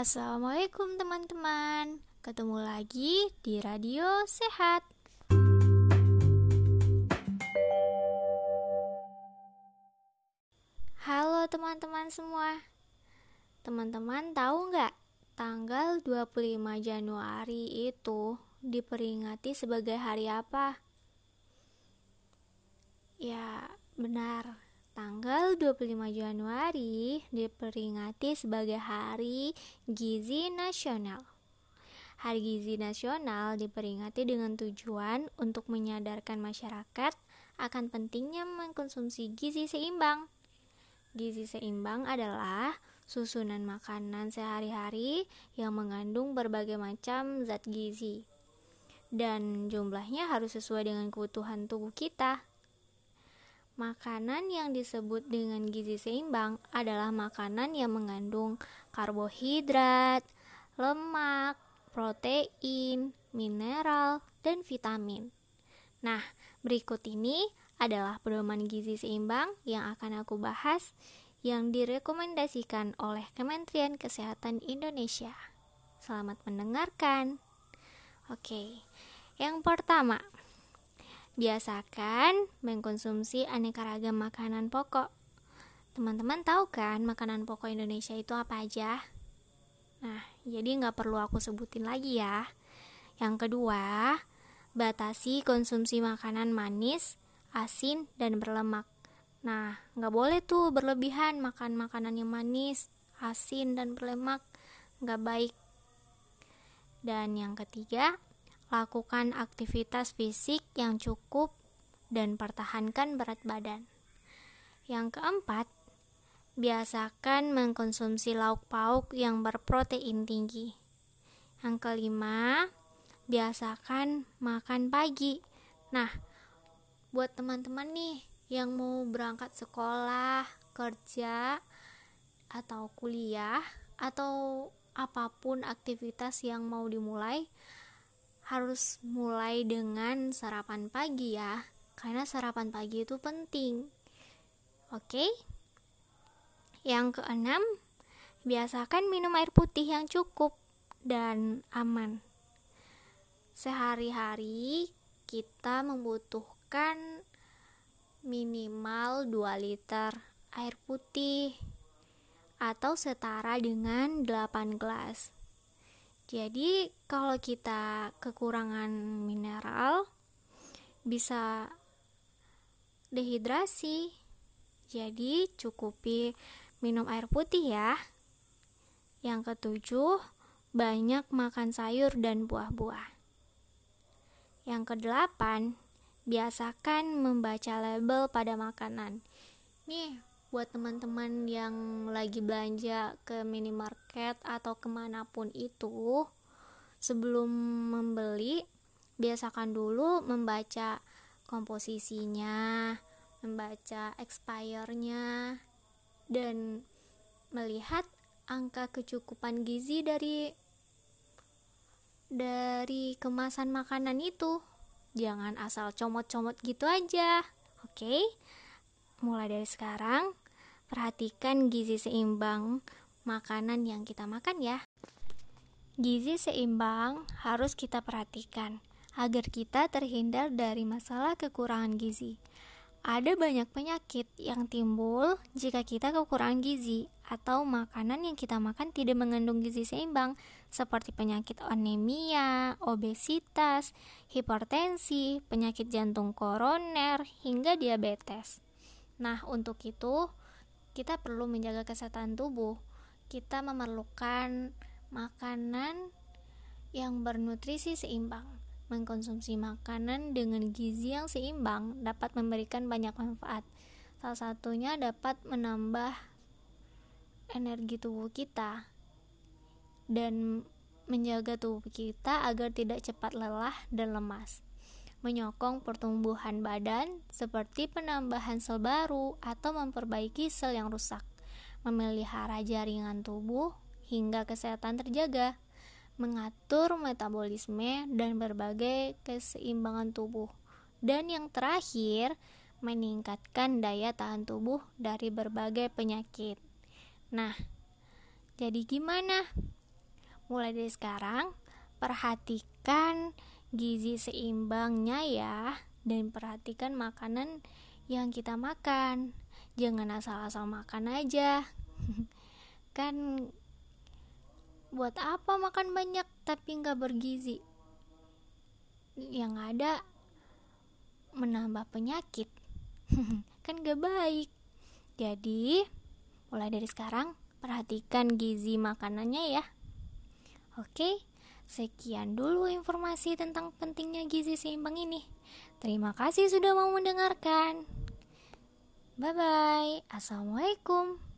Assalamualaikum teman-teman. Ketemu lagi di Radio Sehat. Halo teman-teman semua. Teman-teman tahu nggak Tanggal 25 Januari itu diperingati sebagai hari apa? Ya, benar Tanggal 25 Januari diperingati sebagai Hari Gizi Nasional. Hari Gizi Nasional diperingati dengan tujuan untuk menyadarkan masyarakat akan pentingnya mengkonsumsi gizi seimbang. Gizi seimbang adalah susunan makanan sehari-hari yang mengandung berbagai macam zat gizi. Dan jumlahnya harus sesuai dengan kebutuhan tubuh kita. Makanan yang disebut dengan gizi seimbang adalah makanan yang mengandung karbohidrat, lemak, protein, mineral, dan vitamin. Nah, berikut ini adalah pedoman gizi seimbang yang akan aku bahas yang direkomendasikan oleh Kementerian Kesehatan Indonesia. Selamat mendengarkan. Oke, yang pertama, Biasakan mengkonsumsi aneka ragam makanan pokok. Teman-teman tahu kan makanan pokok Indonesia itu apa aja? Nah, jadi nggak perlu aku sebutin lagi ya. Yang kedua, batasi konsumsi makanan manis, asin, dan berlemak. Nah, nggak boleh tuh berlebihan makan makanan yang manis, asin, dan berlemak. Nggak baik. Dan yang ketiga, Lakukan aktivitas fisik yang cukup dan pertahankan berat badan. Yang keempat, biasakan mengkonsumsi lauk pauk yang berprotein tinggi. Yang kelima, biasakan makan pagi. Nah, buat teman-teman nih yang mau berangkat sekolah, kerja, atau kuliah, atau apa pun aktivitas yang mau dimulai, harus mulai dengan sarapan pagi ya, karena sarapan pagi itu penting. Oke? Yang keenam, biasakan minum air putih yang cukup dan aman. Sehari-hari kita membutuhkan minimal 2 liter air putih atau setara dengan 8 gelas. Jadi, kalau kita kekurangan mineral, bisa dehidrasi. Jadi, cukupi minum air putih ya. Yang ketujuh, banyak makan sayur dan buah-buah. Yang kedelapan, biasakan membaca label pada makanan. Nih, buat teman-teman yang lagi belanja ke minimarket atau ke mana pun itu sebelum membeli biasakan dulu membaca komposisinya membaca expirednya dan melihat angka kecukupan gizi dari dari kemasan makanan itu jangan asal comot-comot gitu aja oke okay? Mulai dari sekarang Perhatikan gizi seimbang makanan yang kita makan ya. Gizi seimbang harus kita perhatikan agar kita terhindar dari masalah kekurangan gizi. Ada banyak penyakit yang timbul jika kita kekurangan gizi atau makanan yang kita makan tidak mengandung gizi seimbang seperti penyakit anemia, obesitas, hipertensi, penyakit jantung koroner, hingga diabetes. Nah, untuk itu kita perlu menjaga kesehatan tubuh. Kita memerlukan makanan yang bernutrisi seimbang. Mengkonsumsi makanan dengan gizi yang seimbang dapat memberikan banyak manfaat. Salah satunya dapat menambah energi tubuh kita dan menjaga tubuh kita agar tidak cepat lelah dan lemas menyokong pertumbuhan badan seperti penambahan sel baru atau memperbaiki sel yang rusak, memelihara jaringan tubuh hingga kesehatan terjaga, mengatur metabolisme dan berbagai keseimbangan tubuh. Dan yang terakhir, meningkatkan daya tahan tubuh dari berbagai penyakit. Nah, jadi gimana? mulai dari sekarang perhatikan gizi seimbangnya ya. Dan perhatikan makanan yang kita makan. Jangan asal-asal makan aja. Kan buat apa makan banyak tapi nggak bergizi? Yang ada menambah penyakit. Kan gak baik. Jadi mulai dari sekarang perhatikan gizi makanannya ya. Oke sekian dulu informasi tentang pentingnya gizi seimbang ini. Terima kasih sudah mau mendengarkan. Bye bye assalamualaikum